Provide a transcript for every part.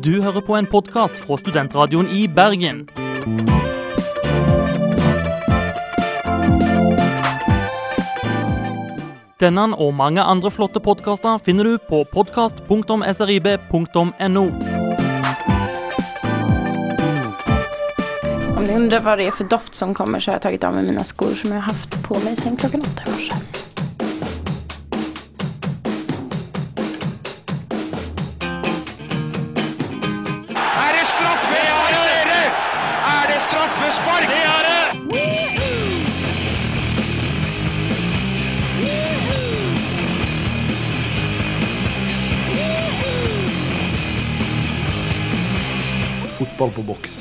Du hører på en podkast fra Studentradioen i Bergen. Denne og mange andre flotte podkaster finner du på podkast.srib.no. Om ni undrar vad det är för doft som kommer så har jag tagit av mig mina skor som jag har haft på mig siden klockan åtta i morse. Fotball på boks.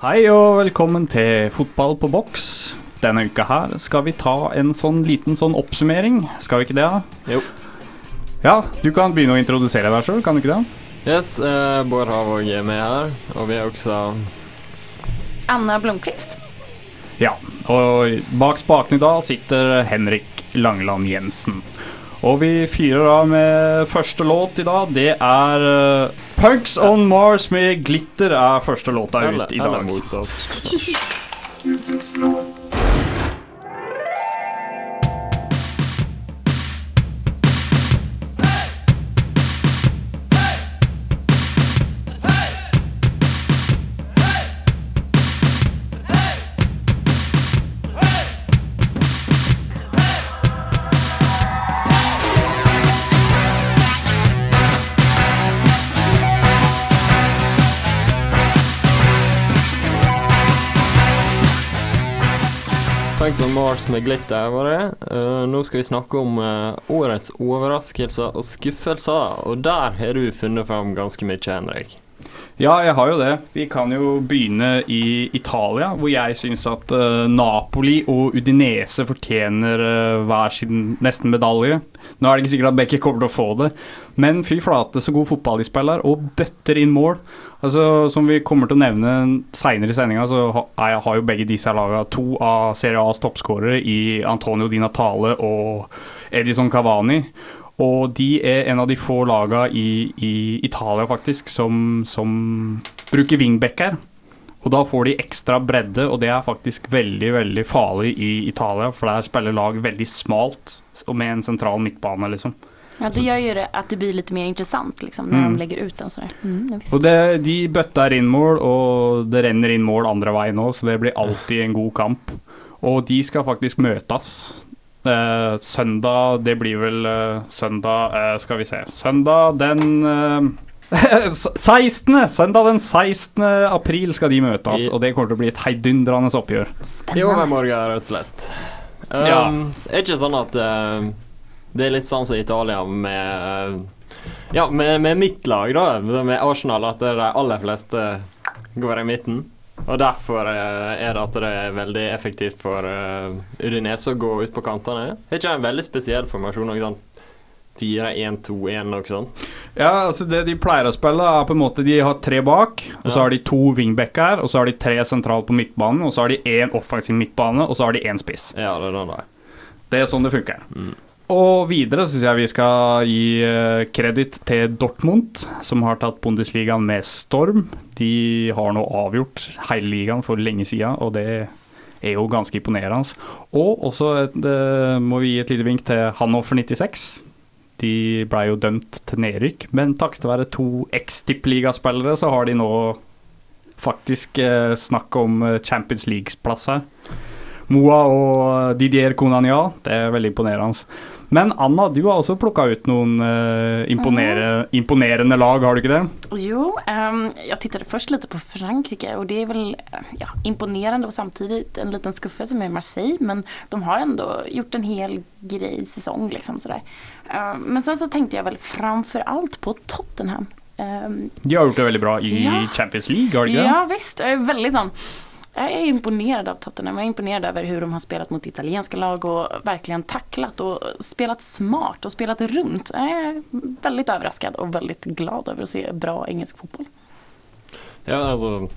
Hei og velkommen til Fotball på boks. Denne uka her skal vi ta en sånn liten sånn oppsummering. Skal vi ikke det? da? Jo. Ja, du kan begynne å introdusere deg sjøl, kan du ikke det? Yes, eh, Bård Havåg er med her, og vi er også Anna Blomqvist. Ja. Og bak spakene i dag sitter Henrik Langeland Jensen. Og vi fyrer av med første låt i dag. Det er uh, Punks on Mars med Glitter er første låta ut i eller dag. Mars med glitter, var det. Uh, nå skal vi snakke om uh, årets overraskelser og skuffelser, og der har du funnet fram ganske mye, Henrik. Ja, jeg har jo det. Vi kan jo begynne i Italia, hvor jeg syns at uh, Napoli og Udinese fortjener uh, hver sin nesten medalje. Nå er det ikke sikkert at Becky kommer til å få det, men fy flate så god fotball de spiller, og bøtter inn mål. Altså, Som vi kommer til å nevne seinere i sendinga, så har, har jo begge disse laga to av Serie A's toppskårere i Antonio Di Natale og Edison Cavani. Og de er en av de få laga i, i Italia faktisk som, som bruker wingbacker. Og da får de ekstra bredde, og det er faktisk veldig veldig farlig i Italia. For der spiller lag veldig smalt og med en sentral midtbane, liksom. Ja, det gjør jo det at det blir litt mer interessant liksom, når Mm. de legger ut den sådär. Mm. Og det, de bøtter inn mål, og det renner inn mål andre veien òg, så det blir alltid en god kamp. Og de skal faktisk møtes. Eh, søndag, det blir vel eh, søndag eh, Skal vi se. Søndag den eh, 16. Søndag den 16. april skal de møtes, I- og det kommer til å bli et heidundrende oppgjør. I Spännande. overmorgen, rett og slett. Um, Ja. Er ikke sånn at uh, det er litt sånn som Italia med Ja, med, med mitt lag, da, med Arsenal, at de aller fleste går i midten. Og derfor eh, er det at det er veldig effektivt for uh, Udinese å gå ut på kantene. Er ikke en veldig spesiell formasjon? Noe sånn 4-1-2-1, noe sånt? Ja, altså Det de pleier å spille, er på en måte De har tre bak, og så har de to wingbacker, og så har de tre sentralt på midtbanen, og så har de én offensiv midtbane, og så har de én spiss. Ja, det er den der. Det er sånn det funker. Mm. Og videre syns jeg vi skal gi eh, kreditt til Dortmund, som har tatt Bundesligaen med storm. De har nå avgjort hele ligaen for lenge siden, og det er jo ganske imponerende. Og også et, eh, må vi gi et lite vink til Hannover 96. De ble jo dømt til nedrykk, men takket være to eks-tippeligaspillere, så har de nå faktisk eh, snakk om eh, Champions League-plass her. Moa og Didier Konania, det er veldig imponerende. Men Anna, du har også plukka ut noen uh, imponere, imponerende lag, har du ikke det? Jo, um, jeg tittet først litt på Frankrike og det er vel ja, imponerende og samtidig en liten skuffelse med Marseille men de har ändå gjort en hel grej säsong liksom sådär. Uh, men sen så tänkte jag väl framför allt på Tottenham. Um, De har gjort det veldig bra i Ja. Champions League, har de ikke det? Ja visst, Veldig är väldigt sån jag är imponerad av Tottenham. Jag är imponerad över hur de har spelat mot italienska lag och verkligen tacklat och spelat smart och spelat runt. Jag är väldigt överraskad och väldigt glad över att se bra engelsk fotboll. Ja, altså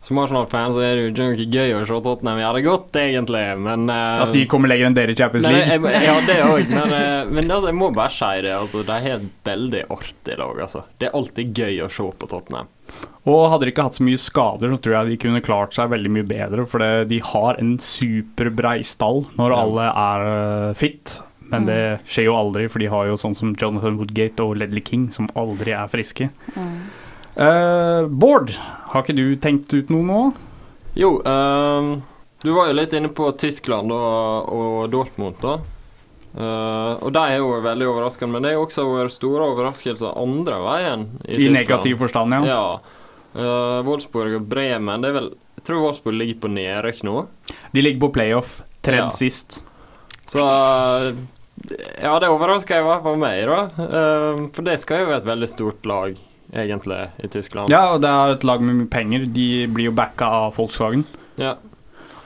som Arsenal-fan så er det jo ikke gøy å se Tottenham gjøre det godt, egentlig, men uh, At de kommer lenger enn dere i Champions League. Nei, jeg, Ja, det òg, men, uh, men altså, jeg må bare si det. Altså, de har et veldig artig lag, altså. Det er alltid gøy å se på Tottenham. Og hadde de ikke hatt så mye skader, så tror jeg de kunne klart seg veldig mye bedre. For de har en superbrei stall når Ja. alle er eh, fit. Men det skjer jo aldri, for de har jo sånn som Jonathan Woodgate og Ledley King, som aldri er friske. Eh, Bård, har ikke du tenkt ut noe nå? Jo, uh, du var jo litt inne på Tyskland og, og Dortmund, da. Eh, og de er jo veldig overraskende, men det jo også vært store overraskelser andre veien. I, I negativ forstand, ja. Ja. Uh, Wolfsburg og Bremen det er vel, Jeg tror Wolfsburg ligger på nedrykk nå. De ligger på playoff, tredd Ja. sist. Så uh, Ja, det overrasker i hvert fall meg, da. Eh, for det skal jo være et veldig stort lag, egentlig, i Tyskland. Ja, og det er et lag med mye penger. De blir jo backa av Volkswagen. Ja.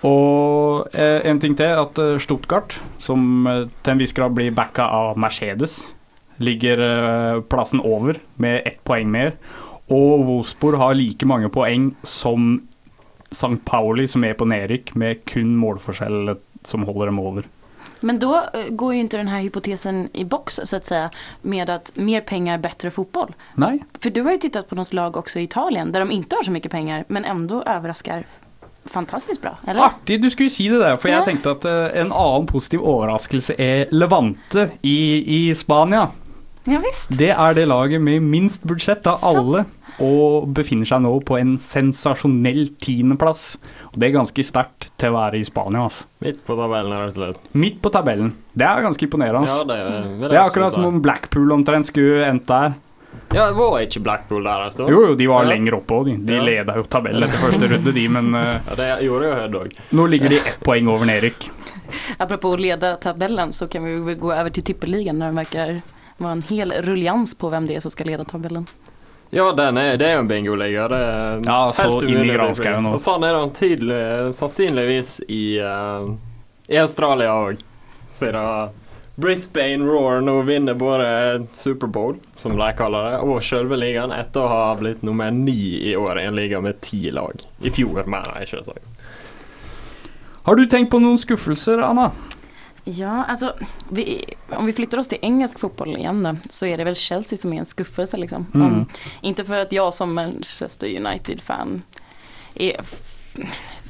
Og eh, en ting til, at eh, Stuttgart, som eh, til en viss grad blir backa av Mercedes, ligger plassen over med ett poeng mer. Og Wolfsburg har like mange poeng som St. Pauli, som er på nedrykk, med kun målforskjell som holder dem over. Men då eh, går jo ikke denne hypotesen i boks så att säga med at mer penger, bedre fotball. Nei. For du har jo sett på noe lag også i Italien der de ikke har så mye penger, men enda överraskar fantastiskt bra, eller? Artig du skulle si det der, for jeg tenkte at eh, en annen positiv overraskelse er Levante i, i Spania. Ja, visst. Det er det laget med minst budsjett av Sant. alle, og befinner seg nå på en sensasjonell tiendeplass. Og det er ganske sterkt til å være i Spania. Altså. Midt på tabellen, rett og slett. Midt på tabellen. Det er ganske imponerende. Ja, Altså. det, vil det er akkurat som om Blackpool omtrent skulle endt der. Ja, var ikke Blackpool der en stund? Jo, jo, de var Ja. lenger oppe òg, de. De Ja. leda jo tabellen etter første runde, de, men uh, Ja, det gjorde jo Hødd òg. nå ligger de ett poeng over Erik. Apropå att leda tabellen så kan vi väl gå over til tippeligaen, når det virker vara en hel rullians på hvem det er som skal lede tabellen. Ja, den er, det er jo en bingoliga. Det er Ja, så inn i granskauen òg. Sånn er det tydelig, sannsynligvis i, uh, i Australia òg. Så det Brisbane Roar nå vinner både Superbowl, som de kaller det, og selve ligaen etter å ha blitt nummer ni i år i en liga med ti lag. I fjor, mener jeg selvsagt. Har du tenkt på noen skuffelser, Anna? Ja, altså vi, om vi flytter oss til engelsk fotball igjen, da, så er det vel Chelsea som er en skuffelse liksom. Mm. Om, inte for at jeg som Manchester United-fan är f-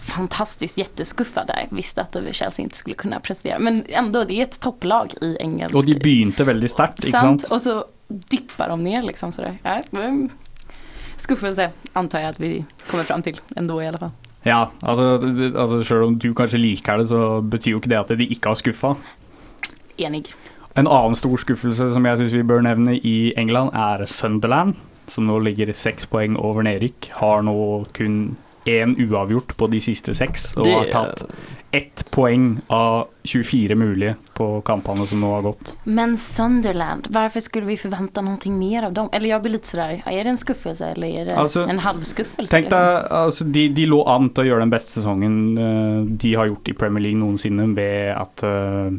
fantastiskt jätteskuffad där. Visste att Chelsea inte skulle kunna prestera. Men ändå, det är ett topplag i engelsk. Og de begynte veldig sterkt, ikke Sant, och så dippar de ner liksom sådär. Ja, skuffelse antar jag att vi kommer fram till ändå i alla fall. Ja, altså, altså selv om du kanskje liker det, så betyr jo ikke det at de ikke har skuffa. Enig. En annen stor skuffelse som jeg syns vi bør nevne i England, er Sunderland, som nå ligger seks poeng over nedrykk. Har nå kun én uavgjort på de siste seks, og har tatt ett poeng av 24 mulige på kampene som nå har gått. Men Sunderland, hvorfor skulle vi forvente noe mer av dem? Eller jeg blir litt sånn Er det en skuffelse eller er det altså, en halvskuffelse? Tenk deg, altså, de, de lå an til å gjøre den beste sesongen eh, de har gjort i Premier League noensinne, ved at eh,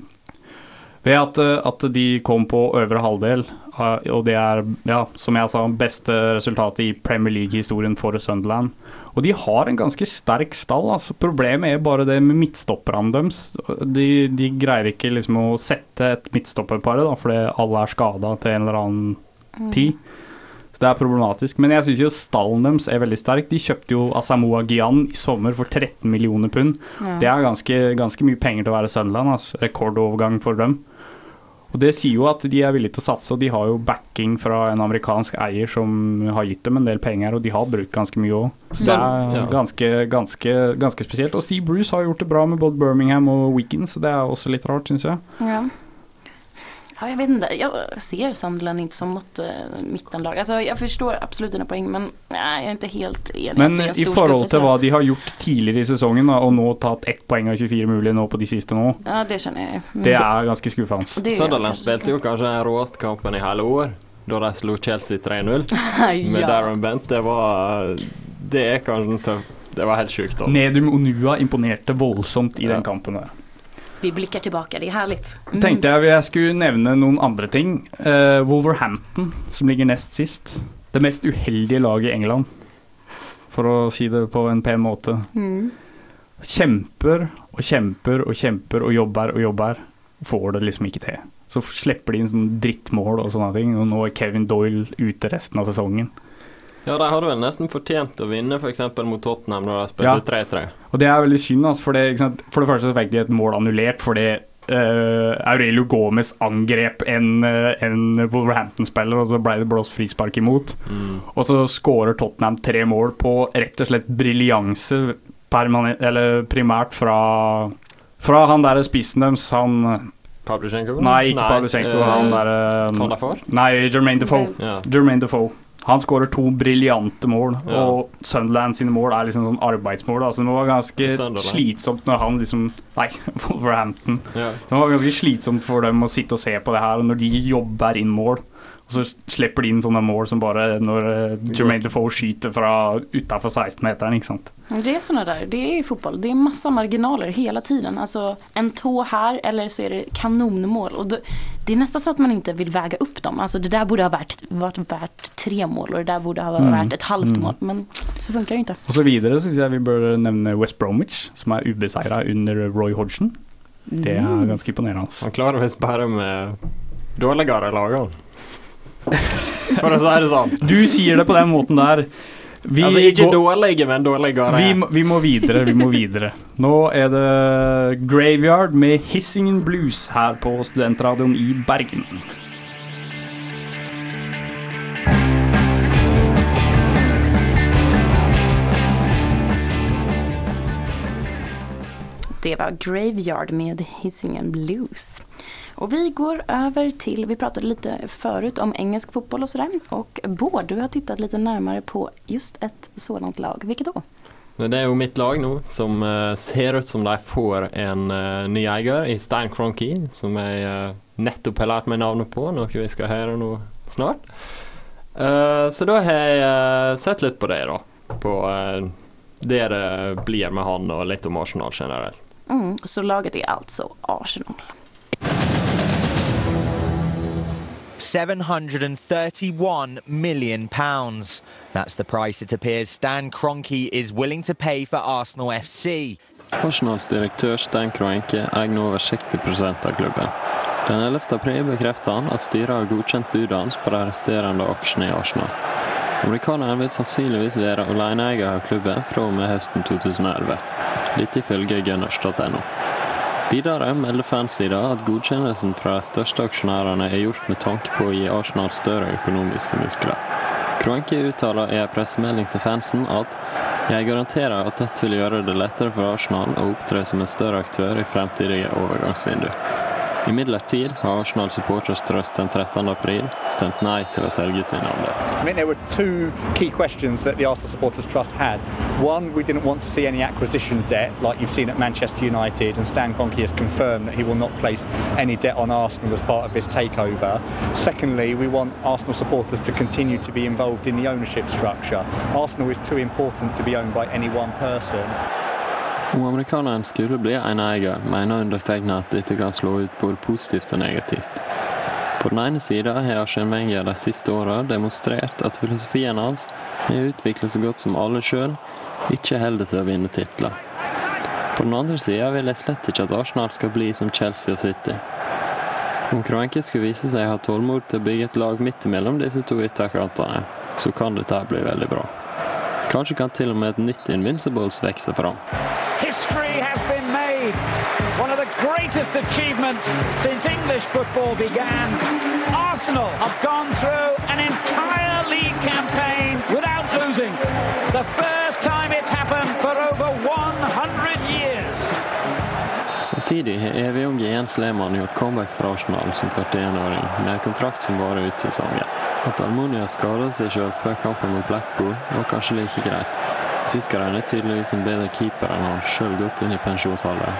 ved at, eh, at de kom på øvre halvdel, og det er, ja, som jeg sa, beste resultatet i Premier League-historien for Sunderland. Og de har en ganske sterk stall. Altså. Problemet er bare det med midtstopperne deres. De, de greier ikke liksom å sette et midtstopperpar, fordi alle er skada til en eller annen tid. Så det er problematisk. Men jeg syns jo stallen deres er veldig sterk. De kjøpte jo Asamoa Gyan i sommer for 13 millioner pund. Ja. Det er ganske, ganske mye penger til å være Sunderland. Altså. Rekordovergang for dem. Og det sier jo at de er villige til å satse, og de har jo backing fra en amerikansk eier som har gitt dem en del penger, og de har brukt ganske mye òg. Så det er ganske, ganske, ganske spesielt. Og Steve Bruce har gjort det bra med både Birmingham og Weekend, så det er også litt rart, syns jeg. Ja. Ja, jag vet inte. Jag ser Sunderland inte som något eh, mittenlag. Alltså, jag förstår absolut dina poäng, men nej, jag är inte helt enig. Men i forhold til hva de har gjort tidligere i sesongen, da, og nå tatt ett poeng av 24 mulig nå på de siste nå, Ja, det känner jag. Men det er ganske skuffende. Sunderland kanske- spilte jo kanskje den råeste kampen i hele år, da de slo Chelsea 3-0 med. Darren Bent. Det var Det er kanskje tøft. Det var helt sjukt. Altså. Nedum Onua imponerte voldsomt i Ja. den kampen der. Vi blikker tilbake. det er herlig. Mm. Tenkte jeg jeg skulle nevne noen andre ting. Uh, Wolverhampton, som ligger nest sist. Det mest uheldige laget i England. for å si det på en pen måte. Mm. Kjemper og kjemper og kjemper og jobber og jobber. Får det liksom ikke til. Så slipper de inn sånn drittmål og sånne ting, og nå er Kevin Doyle ute resten av sesongen. Ja, de hadde vel nesten fortjent å vinne f.eks. mot Tottenham når de Ja. spilte 3-3. Og det er veldig synd, altså, for, det, for det første så fikk de et mål annullert fordi uh, Aurelio Gomez angrep en, eh, en Wolverhampton-spiller, og så ble det blåst frispark imot. Mm. Og så skårer Tottenham tre mål på rett og slett briljanse, eller primært fra fra han der spissen deres, han Pavlyuchenko? Nei, ikke Pavlyuchenko, eh, han der Van der Nei, Jermaine Defoe. Yeah. Jermaine Defoe. Han skårer to briljante mål, Ja. og Sunderland sine mål er liksom sånn arbeidsmål. Altså, det var ganske Sunderland. slitsomt når han liksom Nei, Wolverhampton. ja. Det var ganske slitsomt for dem å sitte og se på det her når de jobber inn mål. Og så slipper de inn sånne mål som bare når eh, Jermaine Defoe skyter fra utafor 16-meteren, ikke sant. Det er sånne der. det er fotball. fotboll, det er masse marginaler hele tiden. Altså en tå her, eller så er det kanonmål. Og det er nesten sånn at man ikke vil veie opp dem. Altså det der borde ha vært, vært, vært, tre mål og det der borde ha vært et halvt Mm. mål. Men så funker det jo ikke. Og så videre syns jeg vi bør nevne West Bromwich, som er ubeseira under Roy Hodgson. Det Mm. er ganske imponerende. Han klarer visst bare med dårligere lagene. For å si det sånn. Du sier det på den måten der. Vi, altså ikke dårlige, men dårligere. vi, vi må videre, vi må videre. Nå er det Graveyard med Hissingen Blues her på Studentradioen i Bergen. Det var Graveyard med Hissingen Blues. Och vi går över till, vi pratade lite förut om engelsk fotboll och sådär. Och Bård, du har tittat lite närmare på just ett sådant lag. Vilket då? Det er jo mitt lag nå, som eh, ser ut som de får en eh, ny eier i Stein Cronky, som jeg eh, nettopp har lært meg navnet på, noe vi skal høre nå snart. Så da har jeg sett litt på det, da. På det det blir med han, og litt om Arsenal generelt. Mm, så laget är alltså Arsenal. 731 million pounds. That's the price it appears Stan Kroenke is willing to pay for Arsenal FC. Arsenals direktør Stein Kroenke eier over 60 av klubben. Den 11. april bekreftet han at styret har godkjent budet hans på de resterende aksjene i Arsenal. Amerikaneren vil sannsynligvis være aleneeier av klubben fra og med høsten 2011. Dette ifølge Gunners.no. Videre melder fansida at godkjennelsen fra de største aksjonærene er gjort med tanke på å gi Arsenal større økonomiske muskler. Kroenke uttaler i en pressemelding til fansen at jeg garanterer at dette vil gjøre det lettere for Arsenal å opptre som en større aktør i fremtidige overgangsvindu. Imidlertid har Arsenal Supporters Trust den 13. april stemt nei til å selge sin andel. I think there were two key questions that the Arsenal Supporters Trust had. One, we didn't want to see any acquisition debt like you've seen at Manchester United, and Stan Kroenke has confirmed that he will not place any debt on Arsenal as part of this takeover. Secondly, we want Arsenal supporters to continue to be involved in the ownership structure. Arsenal is too important to be owned by any one person. Om amerikaneren skulle bli en eier, mener undertegnede at dette kan slå ut både positivt og negativt. På den ene sida har Arsene Wenger de siste åra demonstrert at filosofien hans har å utvikle så godt som alle sjøl, ikke holder til å vinne titler. På den andre sida vil jeg slett ikke at Arsenal skal bli som Chelsea og City. Om Kroenke skulle vise seg å ha tålmod til å bygge et lag midt imellom disse to ytterkantene, så kan dette bli veldig bra. Kanskje kan til og med et nytt Invincibles vokse fram. History has been made. One of the greatest achievements since English football began. Arsenal have gone through an entire league campaign without losing. The first time it's happened for over 100 years. Samtidig har evig unge Jens Lehmann gjort comeback for Arsenal som 41-åring, med kontrakt som varer ut sesongen. At Almonia skadet seg selv før kampen mot Blackpool, var kanskje like greit. Tyskeren er tydeligvis en bedre keeper enn han selv gått inn i pensjonsalderen.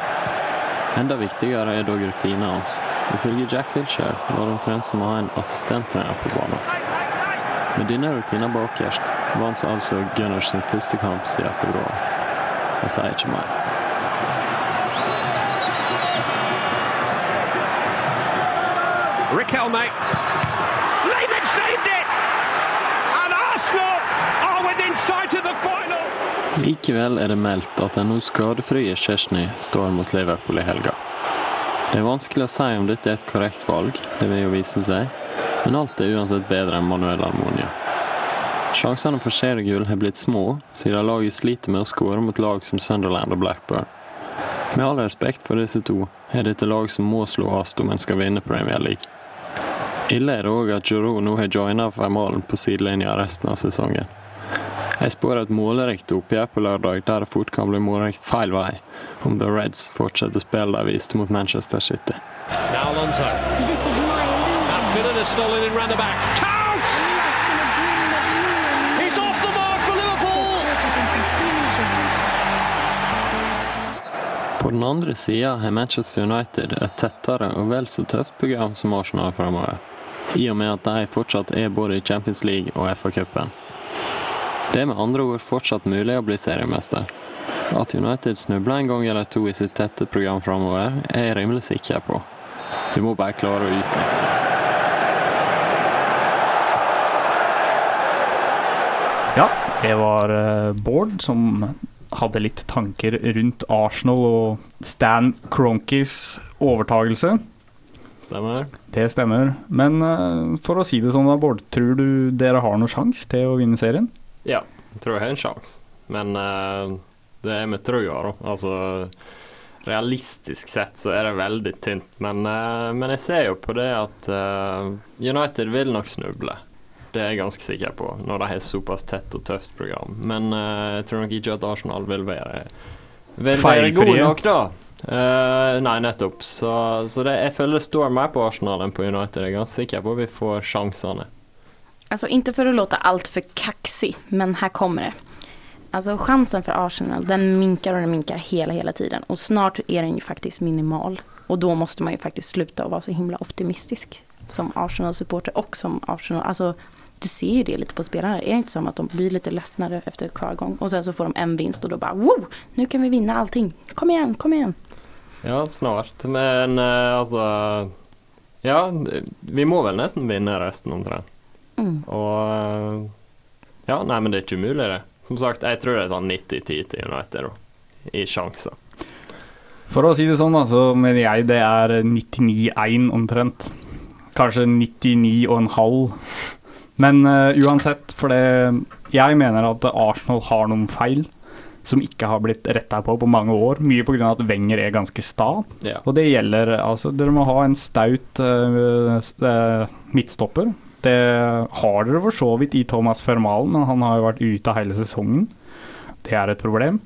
Enda viktigere er dog rutinene hans. Ifølge Jack Wilshere var det omtrent som å ha en assistenttrener på banen. Med denne rutinen bakerst vant altså Gunners sin første kamp siden februar. Jeg sier ikke mer. Riquelme. Lehman saved it! Arsenal are within sight of the final. Likevel er det meldt at den nå skadefrie Chesney står mot Liverpool i helga. Det er vanskelig å si om dette er et korrekt valg, det vil jo vise seg, men alt er uansett bedre enn Manuel Almonia. Sjansene for seriegull har blitt små, siden laget sliter med å skåre mot lag som Sunderland og Blackburn. Med all respekt for disse to, er dette lag som må slå hast om en skal vinne Premier League. Ille er det òg at Giroud nå har joina Vermalen på sidelinja resten av sesongen. Jeg spår et målrikt oppgjør på lørdag der det fort kan bli målrikt feil vei, om The Reds fortsetter spillet de viste mot Manchester City. Now Alonso. This is my illusion. is stolen in round the back. Counts! He's off the mark for Liverpool. På den andre sida har Manchester United et tettere og vel så tøft program som Arsenal fremover, i og med at de fortsatt er både i Champions League og FA-cupen. Det er med andre ord fortsatt mulig å bli seriemester. At United snubler en gang eller to i sitt tette program fremover, er jeg rimelig sikker på. Du må bare klare å utnytte det. Ja, det var eh, Bård som hadde litt tanker rundt Arsenal og Stan Cronkys overtagelse. Stemmer. Det stemmer. Men eh, for å si det sånn da, Bård, tror du dere har noen sjanse til å vinne serien? Ja, jeg tror jeg har en sjanse. Men uh, det er med trua, da. Altså Realistisk sett så er det veldig tynt, men, uh, men jeg ser jo på det at uh, United vil nok snuble. Det er jeg ganske sikker på, når de har såpass tett og tøft program. Men jeg tror nok ikke at Arsenal vil være Vil være god nok, da. Uh, nei, nettopp. Så, så det, jeg føler det står mer på Arsenal enn på United. Jeg er ganske sikker på at vi får sjansene. Alltså inte för att låta allt för kaxig, men här kommer det. Alltså chansen för Arsenal, den minkar och den minkar hela, hela tiden. Och snart är den ju faktiskt minimal. Och då måste man ju faktiskt sluta å vara så himla optimistisk som Arsenal-supporter och som Arsenal. Alltså, du ser ju det lite på spelarna. Är det inte som att de blir lite ledsnare efter kvargång och sen så får de en vinst och då bara wow, nu kan vi vinna allting. Kom igen, kom igen. Ja, snart. Men eh, altså Ja, vi må vel nesten vinne resten omtrent. Mm. Og Ja, nei, men det er ikke umulig, det. Som sagt, jeg tror det er sånn 90-10 til United, da. I sjanser. For å si det sånn, da, så mener jeg det er 99-1 omtrent. Kanskje 99,5. Men uh, uansett, for det Jeg mener at Arsenal har noen feil som ikke har blitt retta på på mange år. Mye pga. at Wenger er ganske sta. Ja. Og det gjelder altså Dere må ha en staut uh, midtstopper. Det har dere for så vidt i Thomas Fermalen, men han har jo vært ute hele sesongen. Det er et problem.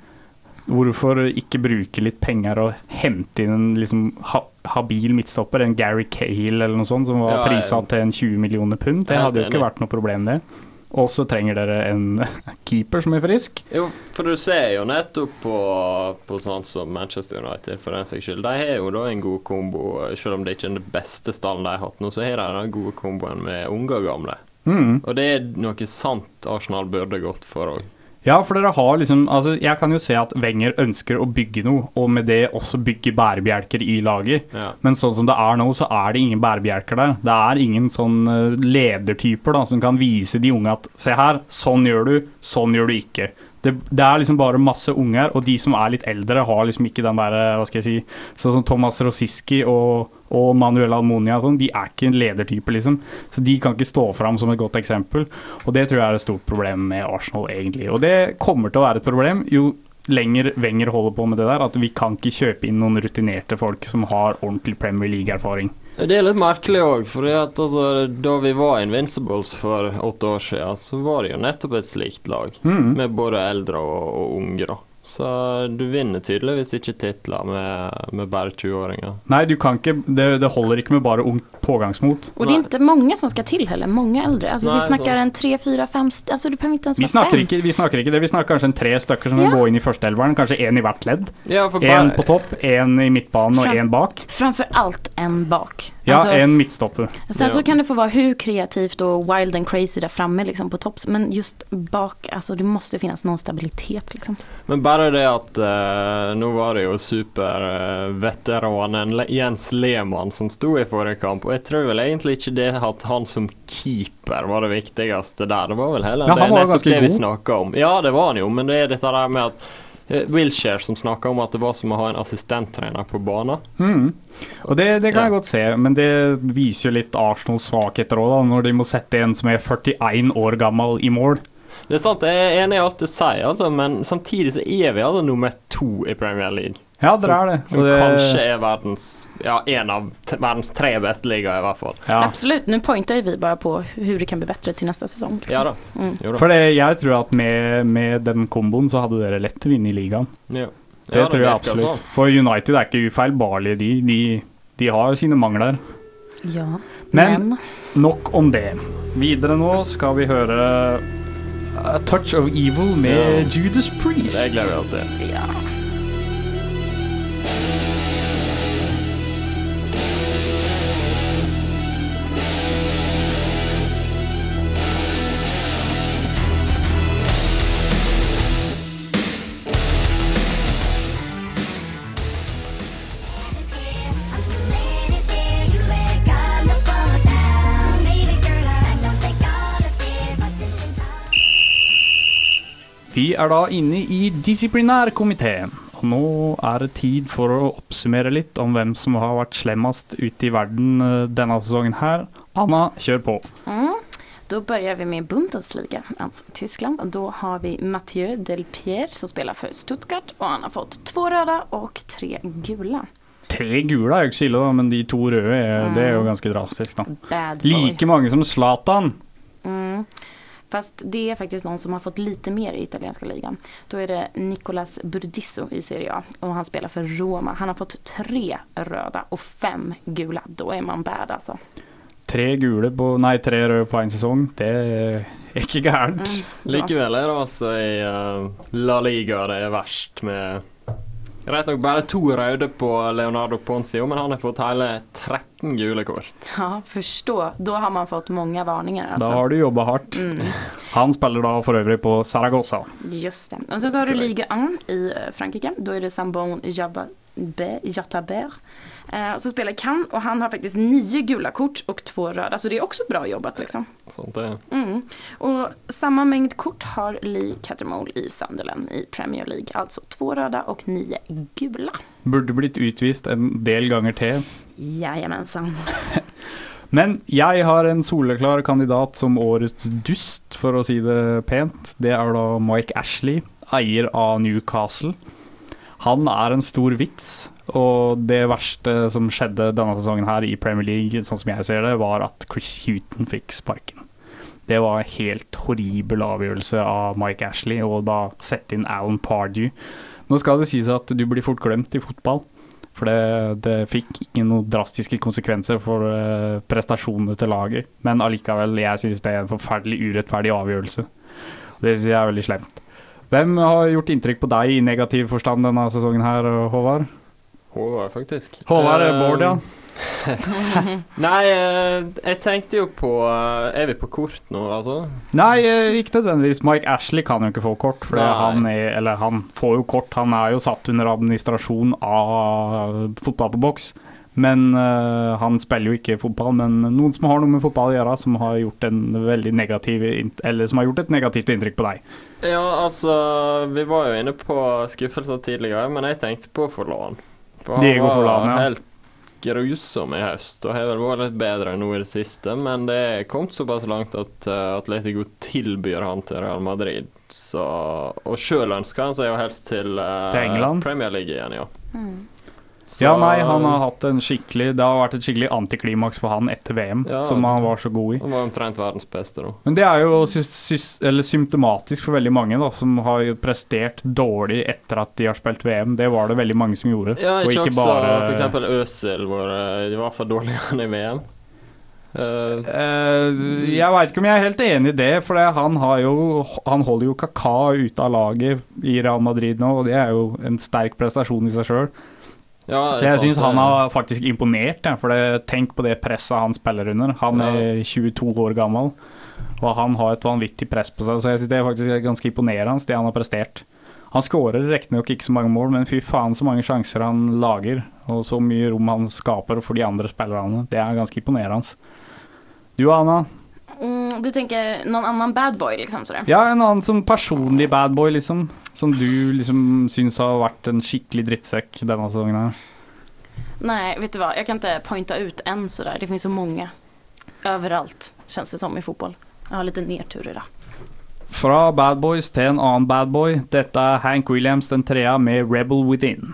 Hvorfor ikke bruke litt penger og hente inn en liksom ha habil midtstopper, en Gary Cale eller noe sånt, som var Ja, prisa til en 20 millioner pund? Det hadde jo ikke vært noe problem, det. Og så trenger dere en keeper som er frisk. Jo, for du ser jo nettopp på, på sånn som Manchester United, for den saks skyld. De har jo da en god kombo, selv om det ikke er den beste stallen de har hatt nå, så har de den gode komboen med unge og gamle. Mm. Og det er noe sant Arsenal burde gått for òg. Ja, for dere har liksom Altså, jeg kan jo se at Wenger ønsker å bygge noe, og med det også bygge bærebjelker i laget. Ja. Men sånn som det er nå, så er det ingen bærebjelker der. Det er ingen sånn eh, ledertyper da, som kan vise de unge at se her, sånn gjør du, sånn gjør du ikke. Det, det er liksom bare masse unger, og de som er litt eldre, har liksom ikke den der, eh, hva skal jeg si Sånn som Thomas Rosiski og, og Manuel Almonia og sånn, de er ikke en ledertype, liksom. Så de kan ikke stå fram som et godt eksempel. Og det tror jeg er et stort problem med Arsenal, egentlig. Og det kommer til å være et problem jo lenger Wenger holder på med det der, at vi kan ikke kjøpe inn noen rutinerte folk som har ordentlig Premier League-erfaring. Det er litt merkelig òg, for altså, da vi var Invincibles for åtte år siden, så var det jo nettopp et slikt lag, mm. med både eldre og, og unge, da. Så du vinner tydeligvis ikke titler med, med bare 20-åringer. Nei, du kan ikke, det, det holder ikke med bare ungt pågangsmot. Og det er ikke mange som skal til heller, Mange eldre. Altså, Nei, vi snakker så. en tre, fire, fem, altså, du inte ens Vi snakker, fem. ikke, vi snakker ikke det, vi snakker kanskje en tre stykker som Ja. vil gå inn i førsteelveren. Kanskje én i hvert ledd. Ja, for på topp, én i midtbanen og én bak. Framfor alt en bak. Ja, Alltså- en midtstopper. Sen så kan det få vara hur kreativt och wild and crazy där framme liksom på topp. Men just bak, alltså det måste finnas någon stabilitet liksom. Men bare det at eh, Nå var det jo superveteranen Jens Lehmann som sto i forrige kamp, og jeg tror vel egentlig ikke det at han som keeper var det viktigste der. Det var vel heller Ja, det, nettopp det vi snakka om. Ja, det var han jo, men det er dette der med at Wilshere som snakka om at det var som å ha en assistenttrener på banen. Mm. Og det, det kan Ja. jeg godt se, men det viser jo litt Arsenals svakheter òg, når de må sette en som er 41 år gammel i mål. Det er sant, jeg er enig i alt du sier, altså, men samtidig så er vi altså nummer to i Premier League. Ja, dere er det. Som som det kanskje er verdens Ja, en av t verdens tre beste ligaer, i hvert fall. ja. Absolutt. Nå pointer vi bare på hvordan det kan bli bättre til neste sesong. Liksom. Ja da. Mm. Jo da. For det, jeg tror at med, med den komboen så hadde dere lett vunnet ligaen. Ja. Det Ja, tror jeg absolutt. Altså. For United er ikke ufeilbarlige, de, de, de har sine mangler. Ja, Men- men, Nok om det. Videre nå skal vi høre A Touch of Evil med Judas Priest. Det gleder vi oss til. ja. Vi er da inne i disiplinærkomiteen. Og nå er det tid for å oppsummere litt om hvem som har vært slemmest ute i verden eh, denne sesongen her. Anna, kjør på. Mm. Da börjar vi med Bundesliga, altså Tyskland. Da då har vi Mathieu Delpierre som spiller for Stuttgart Og han har fått to røde og tre gula. Tre gule er jo ikke så ille, da, men de to røde er, det er jo ganske drastisk. da. Like mange som Zlatan. Fast det är faktiskt någon som har fått lite mer i italienska ligan. Då är det Nicolas Burdisso i Serie A och han spelar för Roma. Han har fått tre röda och fem gula. Då är man bad alltså. Tre gule på Nei, tre røde på én sesong. Det er ikke gærent. Mm, bra. Likevel er det altså i uh, La Liga det er verst med Greit nok bare to røde på Leonardo Ponzio, men han har fått hele 13 gule kort. Ja, forstå. Da har man fått mange varninger. Altså. Da har du jobba hardt. Mm. Han spiller da for øvrig på Saragossa. Just det. Og så har du. Liga 1 i eh, Frankrike. Da er det Sambon Jababe- Eh, som spelar Kan och han har faktiskt nio gula kort och två röda. Så det är också bra jobbat liksom. Sånt det. Mm. Och samma mängd kort har Lee Cattermole i Sunderland i Premier League. Alltså två röda och nio gula. Burde blitt utvist en del ganger til. Jajamensan. Men jeg har en soleklar kandidat som årets dust, for å si det pent. Det er da Mike Ashley, eier av Newcastle. Han er en stor vits, og det verste som skjedde denne sesongen her i Premier League, sånn som jeg ser det, var at Chris Huton fikk sparken. Det var en helt horribel avgjørelse av Mike Ashley, og da sette inn Alan Pardew. Nå skal det sies at du blir fort glemt i fotball. For det, det fikk ikke noen drastiske konsekvenser for eh, prestasjonene til laget. Men allikevel, jeg synes det er en forferdelig urettferdig avgjørelse. Det synes jeg er veldig slemt. Hvem har gjort inntrykk på deg i negativ forstand denne sesongen her, Håvard? Håvard, faktisk. Håvard er Bård, ja. Nei, eh, jeg tenkte jo på eh, Er vi på kort nå, altså? Nei, eh, ikke nødvendigvis. Mike Ashley kan jo ikke få kort, for han, er, eller han får jo kort. Han er jo satt under administrasjon av fotball på boks. Men uh, han spiller jo ikke fotball. Men noen som har noe med fotball å gjøre, som har gjort, en negativ, eller som har gjort et negativt inntrykk på deg. Ja, altså Vi var jo inne på skuffelser tidligere, men jeg tenkte på Forlan. For Diego var ja. helt grusom i høst, og har vel vært litt bedre nå i det siste. Men det er kommet såpass langt at uh, Atletico tilbyr han til Real Madrid. Så, og sjøl ønsker han seg jo helst til, uh, Til? Premier League igjen, ja. Mm. Så- ja, nei, han har hatt en skikkelig Det har vært et skikkelig antiklimaks for han etter VM, Ja. som han var så god i. Han var omtrent verdens beste, da. Men det er jo symptomatisk for veldig mange da, som har jo prestert dårlig etter at de har spilt VM. Det var det veldig mange som gjorde. Ja, og ikke, ikke også bare for eksempel Øsil, hvor i de var for dårligere enn i VM. Uh, uh, jeg veit ikke om jeg er helt enig i det, for han, har jo, han holder jo Kaka ute av laget i Real Madrid nå, og det er jo en sterk prestasjon i seg sjøl. Ja, Så jeg syns han har faktisk imponert, for det, tenk på det presset han spiller under. Han er 22 år gammel, og han har et vanvittig press på seg, så jeg syns det er faktisk ganske imponerende, det han har prestert. Han skårer riktignok ikke så mange mål, men fy faen så mange sjanser han lager, og så mye rom han skaper for de andre spillerne. Det er ganske imponerende. Du Anna? Mm, du tenker noen annen bad boy, liksom? Sorry. Ja, en annen som personlig badboy, liksom. Som du liksom syns har vært en skikkelig drittsekk denne sesongen her. Nei, vet du hva, jeg kan ikke pointe ut en sånn. Det finnes så mange. Overalt, kjennes det som i fotboll. Jeg har litt nedtur idag. Fra Bad Boys til en annen bad boy. Dette er Hank Williams den trea med Rebel Within.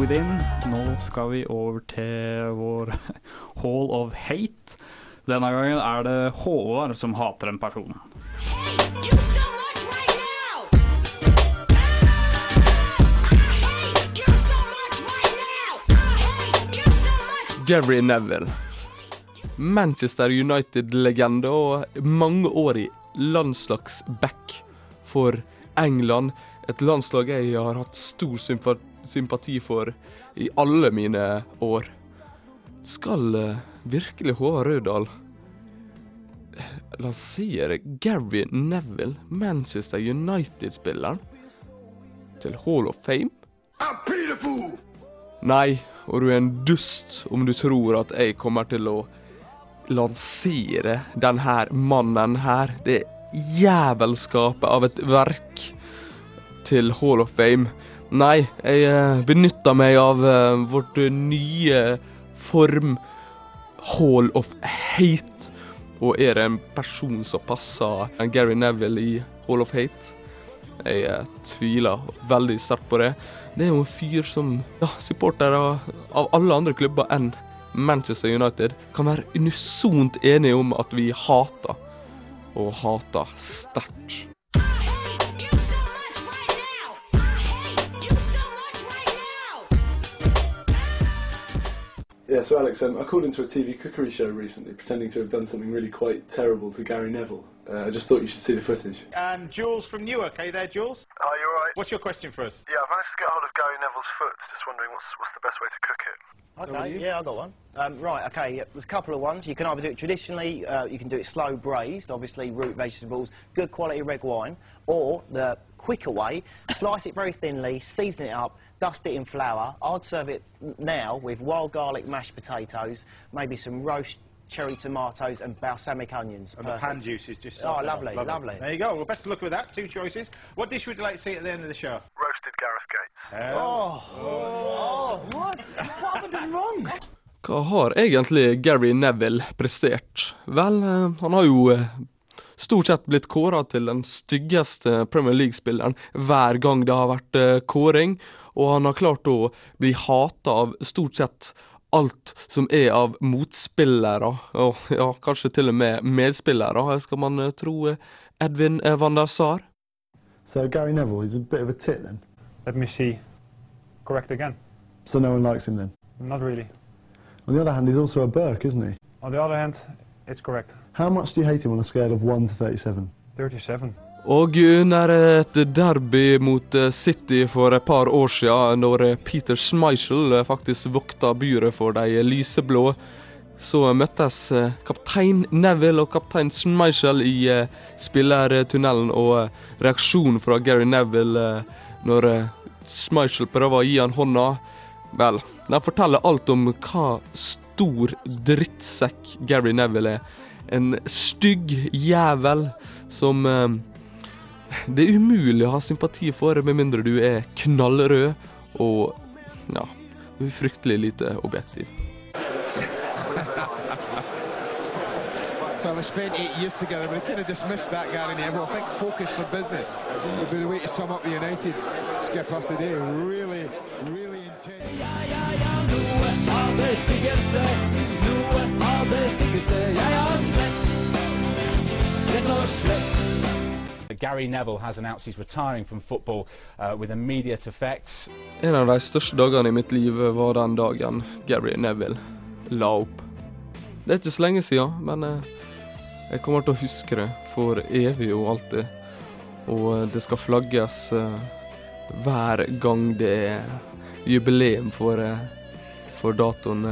Within. Nå skal vi over til vår Hall of Hate. Denne gangen er det Håvard som hater en person. Gary Neville. Manchester United-legende og mangeårig landslagsback for England. Et landslag jeg har hatt stor sympa- sympati for i alle mine år. Skal eh, virkelig Håvard Rødahl eh, lansere Gary Neville, Manchester United-spilleren, til Hall of Fame? Nei, og du er en dust om du tror at jeg kommer til å lansere denne mannen her, det jævelskapet av et verk, til Hall of Fame. Nei, jeg benytta benytter meg av eh, vårt eh, nye form Hall of Hate. Og er det en person som passer Gary Neville i Hall of Hate? Jeg eh, tviler veldig sterkt på det. Det er jo en fyr som ja, supportere av alle andre klubber enn Manchester United kan være unisont enige om at vi hater. Og hater sterkt. Yeah, so Alex, um, I called into a TV cookery show recently, pretending to have done something really quite terrible to Gary Neville. Uh, I just thought you should see the footage. And Jules from Newark, are you there, Jules? Are you alright? What's your question for us? Yeah, I've managed to get hold of Gary Neville's foot. Just wondering what's what's the best way to cook it. Okay, yeah, I got one. Um, right, okay, yeah, there's a couple of ones. You can either do it traditionally, uh, you can do it slow braised, obviously root vegetables, good quality red wine, or the quicker way, slice it very thinly, season it up, dust it in flour. I'd serve it now with wild garlic mashed potatoes, maybe some roast cherry tomatoes, and balsamic onions. And the pan juice is just Oh, salted off. lovely, lovely. There you go. Well, best of luck with that. Two choices. What dish would you like to see at the end of the show? Roasted Gareth Gates. Oh. Oh, what? What have I done wrong? Hva har egentlig Gary Neville prestert? Vel, eh, han har jo eh, stort sett blitt kåra til den styggeste Premier League-spilleren hver gang det har vært eh, kåring, og han har klart å bli hata av stort sett alt som er av motspillere, og ja, kanskje til og med medspillere, skal man eh, tro eh, Edvin eh, van der Sar. So Gary Neville, is a bit of a tit then. Let me see. Correct again. So no one likes him then. Not really. On the other hand, he's also a Burke, isn't he? On the other hand, it's correct. How much do you hate him on a scale of 1 to 37? 37. Og under et derby mot eh, City for et par år siden, når eh, Peter Schmeichel eh, faktisk vokta buret for de lyseblå, så møttes kaptein Neville og kaptein Schmeichel i spillertunnelen, og reaksjonen fra Gary Neville når Schmeichel prøver å gi han hånda, vel, den forteller alt om hva stor drittsekk Gary Neville er. En stygg jævel som det er umulig å ha sympati for, med mindre du er knallrød og ja, fryktelig lite objektiv. Well, they spent eight years together, but they kind of dismissed that, Gary Well, I think focus for business would be the way to sum up the United skipper today. Really, really intense. Gary Neville has announced he's retiring from football uh, with immediate effect. En av de største dagene i mitt liv var den dagen Gary Neville la opp. Det er ikke så lenge siden, men eh, jeg kommer til å huske det for evig og alltid. Og eh, det skal flagges eh, hver gang det er jubileum for, for datoen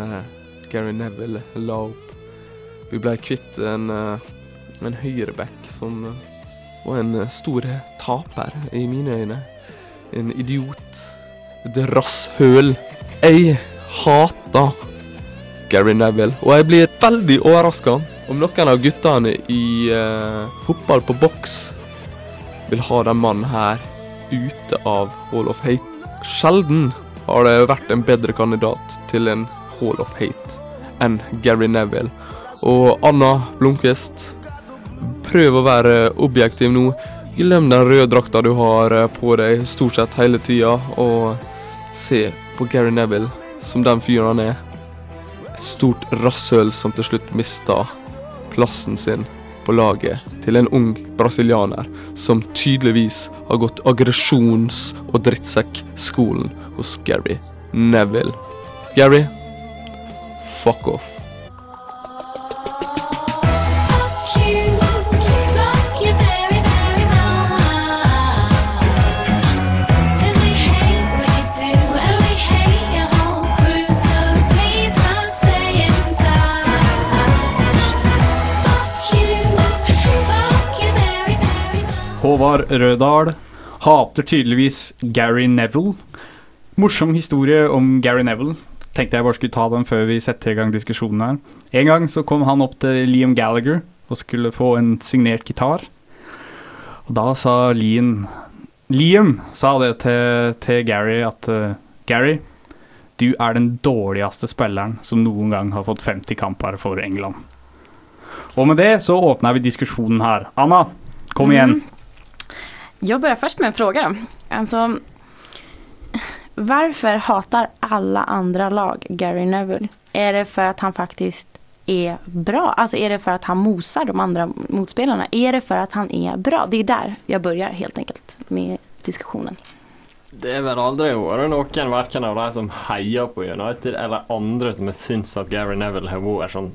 Gary Neville la opp. Vi ble kvitt en, en høyreback som var en eh, stor taper i mine øyne. En idiot. Et rasshøl. Jeg hater Gary Neville, og jeg blir veldig overraska om noen av guttene i uh, fotball på boks vil ha den mannen her ute av Hall of Hate. Sjelden har det vært en bedre kandidat til en Hall of Hate enn Gary Neville. Og Anna Blomkvist, prøv å være objektiv nå. Glem den røde drakta du har eh, på deg stort sett hele tida, og se på Gary Neville som den fyren han er. Et stort rasshøl som til slutt mista plassen sin på laget til en ung brasilianer som tydeligvis har gått aggresjons- og drittsekkskolen hos Gary Neville. Gary, fuck off. Håvard Rødahl hater tydeligvis Gary Neville. Morsom historie om Gary Neville. Tenkte jeg bare skulle ta den før vi setter i gang diskusjonen her. En gang så kom han opp til Liam Gallagher og skulle få en signert gitar. Og da sa Liam Liam sa det til, til Gary at uh, Gary, du er den dårligste spilleren som noen gang har fått 50 kamper for England. Og med det så åpner vi diskusjonen her. Anna, kom igjen. Jag börjar först med en fråga. Alltså, varför hatar alla andra lag Gary Neville? Är det för att han faktiskt är bra? Alltså är det för att han mosar de andra motspelarna? Är det för att han är bra? Det är där jag börjar helt enkelt med diskussionen. Det er vel aldri vært noen verken av de som heier på United, eller andre som syns at Gary Neville har vært sånn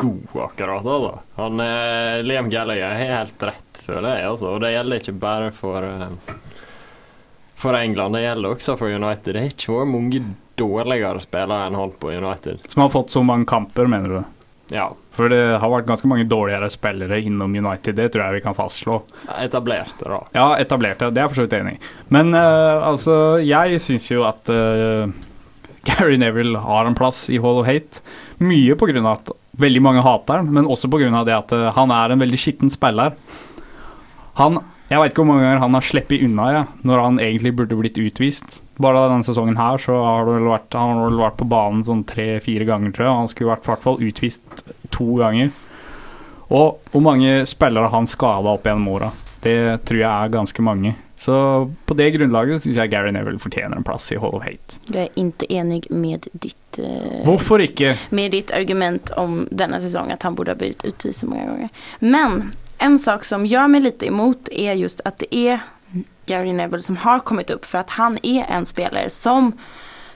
god akkurat da. Han, eh, Liam Gallagher har helt rett, føler jeg. Altså. Og det gjelder ikke bare for, eh, for England, det gjelder også for United. Det har ikke vært mange dårligere spillere enn han på United. Som har fått så mange kamper, mener du? Ja. For det har vært ganske mange dårligere spillere innom United, det tror jeg vi kan fastslå. Etablerte, da. Ja, etablerte, det er jeg for så vidt enig i. Men uh, altså, jeg syns jo at uh, Gary Neville har en plass i Hall of Hate. Mye av at veldig mange hater han, men også pga. det at uh, han er en veldig skitten spiller. Han Jeg vet ikke hvor mange ganger han har sluppet unna ja, når han egentlig burde blitt utvist. Bare denne sesongen her så har det vel vært, han vel vært på banen sånn tre-fire ganger, tror jeg. Han skulle vært i hvert fall utvist to ganger. Og hvor mange spillere han skada opp gjennom åra. Det tror jeg er ganske mange. Så på det grunnlaget syns jeg Gary Neville fortjener en plass i Hall of Hate. Du er ikke enig med ditt, uh, Hvorfor ikke? med ditt argument om denne sesongen at han borde ha blitt utvist så mange ganger. Men en sak som gjør meg litt emot er just at det er Gary Neville som har kommet opp, for at han er en spelare som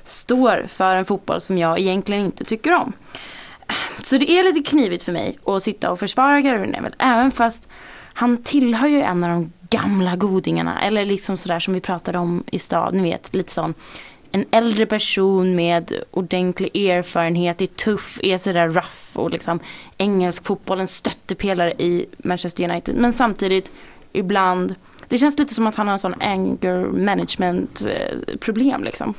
står for en fotball som jeg egentlig ikke tycker om. Så det er litt knivigt for meg å sitte og forsvare Gary Neville även fast han tillhör ju en av de gamla godingarna eller liksom sådär som vi pratade om i stad, ni vet lite sån en äldre person med ordentlig erfarenhet, är tuff, är sådär rough och liksom engelsk fotboll, en stöttepelare i Manchester United. Men samtidigt ibland, det känns lite som att han har en sån anger management eh, problem liksom.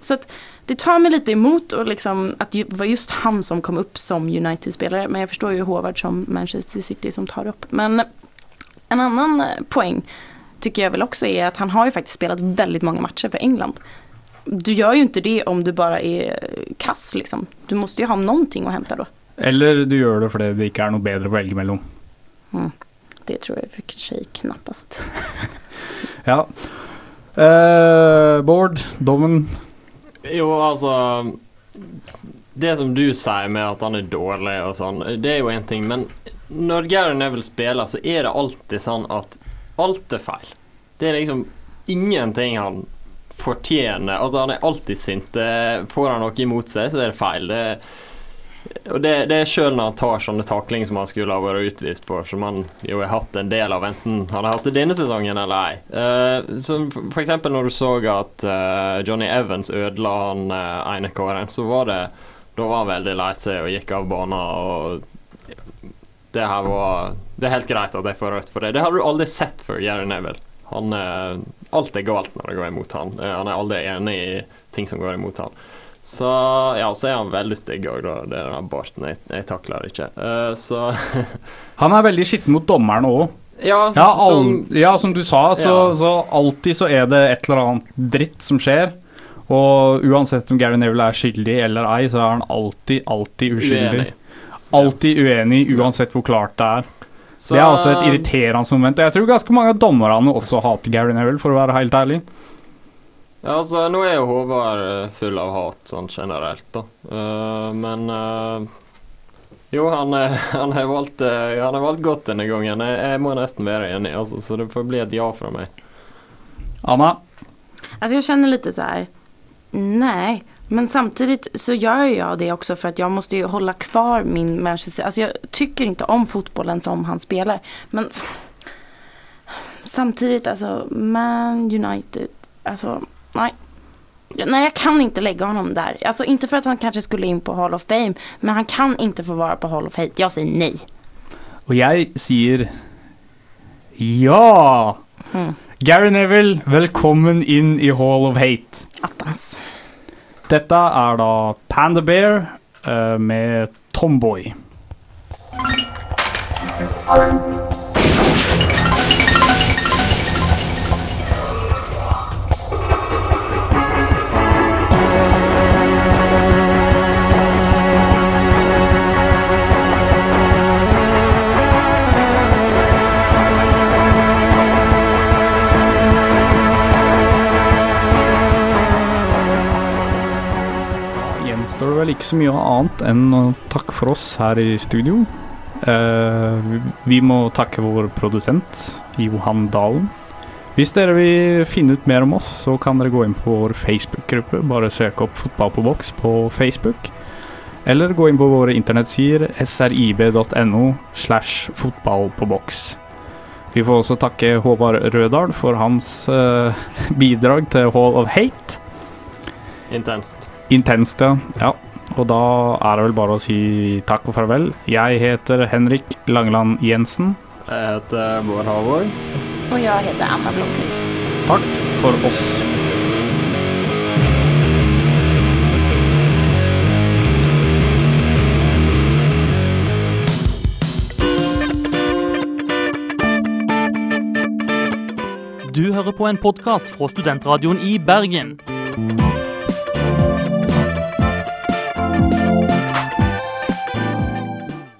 Så att det tar mig lite emot och liksom att det var just han som kom upp som United-spelare. Men jag förstår ju Håvard som Manchester City som tar upp. Men en annan poeng poäng tycker jag väl också är att han har ju faktiskt spelat väldigt många matcher för England. Du gör ju inte det om du bara är kass liksom. Du måste ju ha någonting att hämta då. Eller du gjør det fordi det ikke er noe bedre å velge mellom. Mm. Det tror jag för sig knappast. Ja. Uh, Bård, dommen Jo, altså Det som du sier med at han er dårlig og sånn, det er jo én ting, men når Gary Neville spiller, så er det alltid sånn at alt er feil. Det er liksom ingenting han fortjener. Altså, han er alltid sint. Får han noe imot seg, så er det feil. Det, og det, det er sjøl når han tar sånne taklinger som han skulle ha vært utvist for, som han jo har hatt en del av, enten han har hatt det denne sesongen eller ei. Uh, som eksempel når du så at uh, Johnny Evans ødela han uh, ene kåren, så var det Da var han veldig lei seg og gikk av banen. og det her var Det er helt greit at jeg får rødt for det. Det har du aldri sett før Gary Neville. Han, er, alt er galt når det går imot han. Eh, han er aldri enig i ting som går imot han. Så ja, så er han veldig stygg òg, da. Det er den barten. Jeg, jeg takler det ikke. Uh, så Han er veldig skitten mot dommerne òg. Ja, Ja, som- ja, som du sa, så, Ja. så alltid så er det et eller annet dritt som skjer. Og uansett om Gary Neville er skyldig eller ei, så er han alltid, alltid uskyldig. Uenig. Alltid uenig, uansett hvor klart det er. Så- det er også et irriterende moment. Og jeg tror ganske mange av dommerne også hater Gary Neville, for å være helt ærlig. Ja, altså, nå er jo Håvard eh, full av hat sånn generelt, da. Uh, men uh, Jo, han, han har valgt, han har valgt godt denne gangen. Jeg, jeg må nesten være enig, altså, så det får bli et ja fra meg. Anna? Altså, jeg kjenner litt så här, nej. Men samtidigt så gör jag det också för att jag måste ju hålla kvar min Manchester. Alltså jag tycker inte om fotbollen som han spelar. Men samtidigt alltså Man United, alltså nej. Nej, jag kan inte lägga honom där. Alltså inte för att han kanske skulle in på Hall of Fame, men han kan inte få vara på Hall of Hate. Jag säger nej. Og jeg sier ja! Mm. Gary Neville, velkommen inn i Hall of Hate. Attans. Dette er da Panda Bear uh, med Tomboy. Gjenstår det vel ikke så mye annet enn å takke for oss her i studio. Uh, vi må takke vår produsent Johan Dalen. Hvis dere vil finne ut mer om oss, så kan dere gå inn på vår Facebook-gruppe. Bare søke opp Fotball på boks på Facebook. Eller gå inn på våre internettsider srib.no slash fotball på boks. Vi får også takke Håvard Rødahl for hans uh, bidrag til Hall of Hate. Intenst. Intenst, ja. ja. Og da er det vel bare å si takk og farvel. Jeg heter Henrik Langeland Jensen. Jeg heter Bård Halvor. Og jeg heter Anna Blomkvist. Takk for oss. Du hører på en podkast fra studentradioen i Bergen.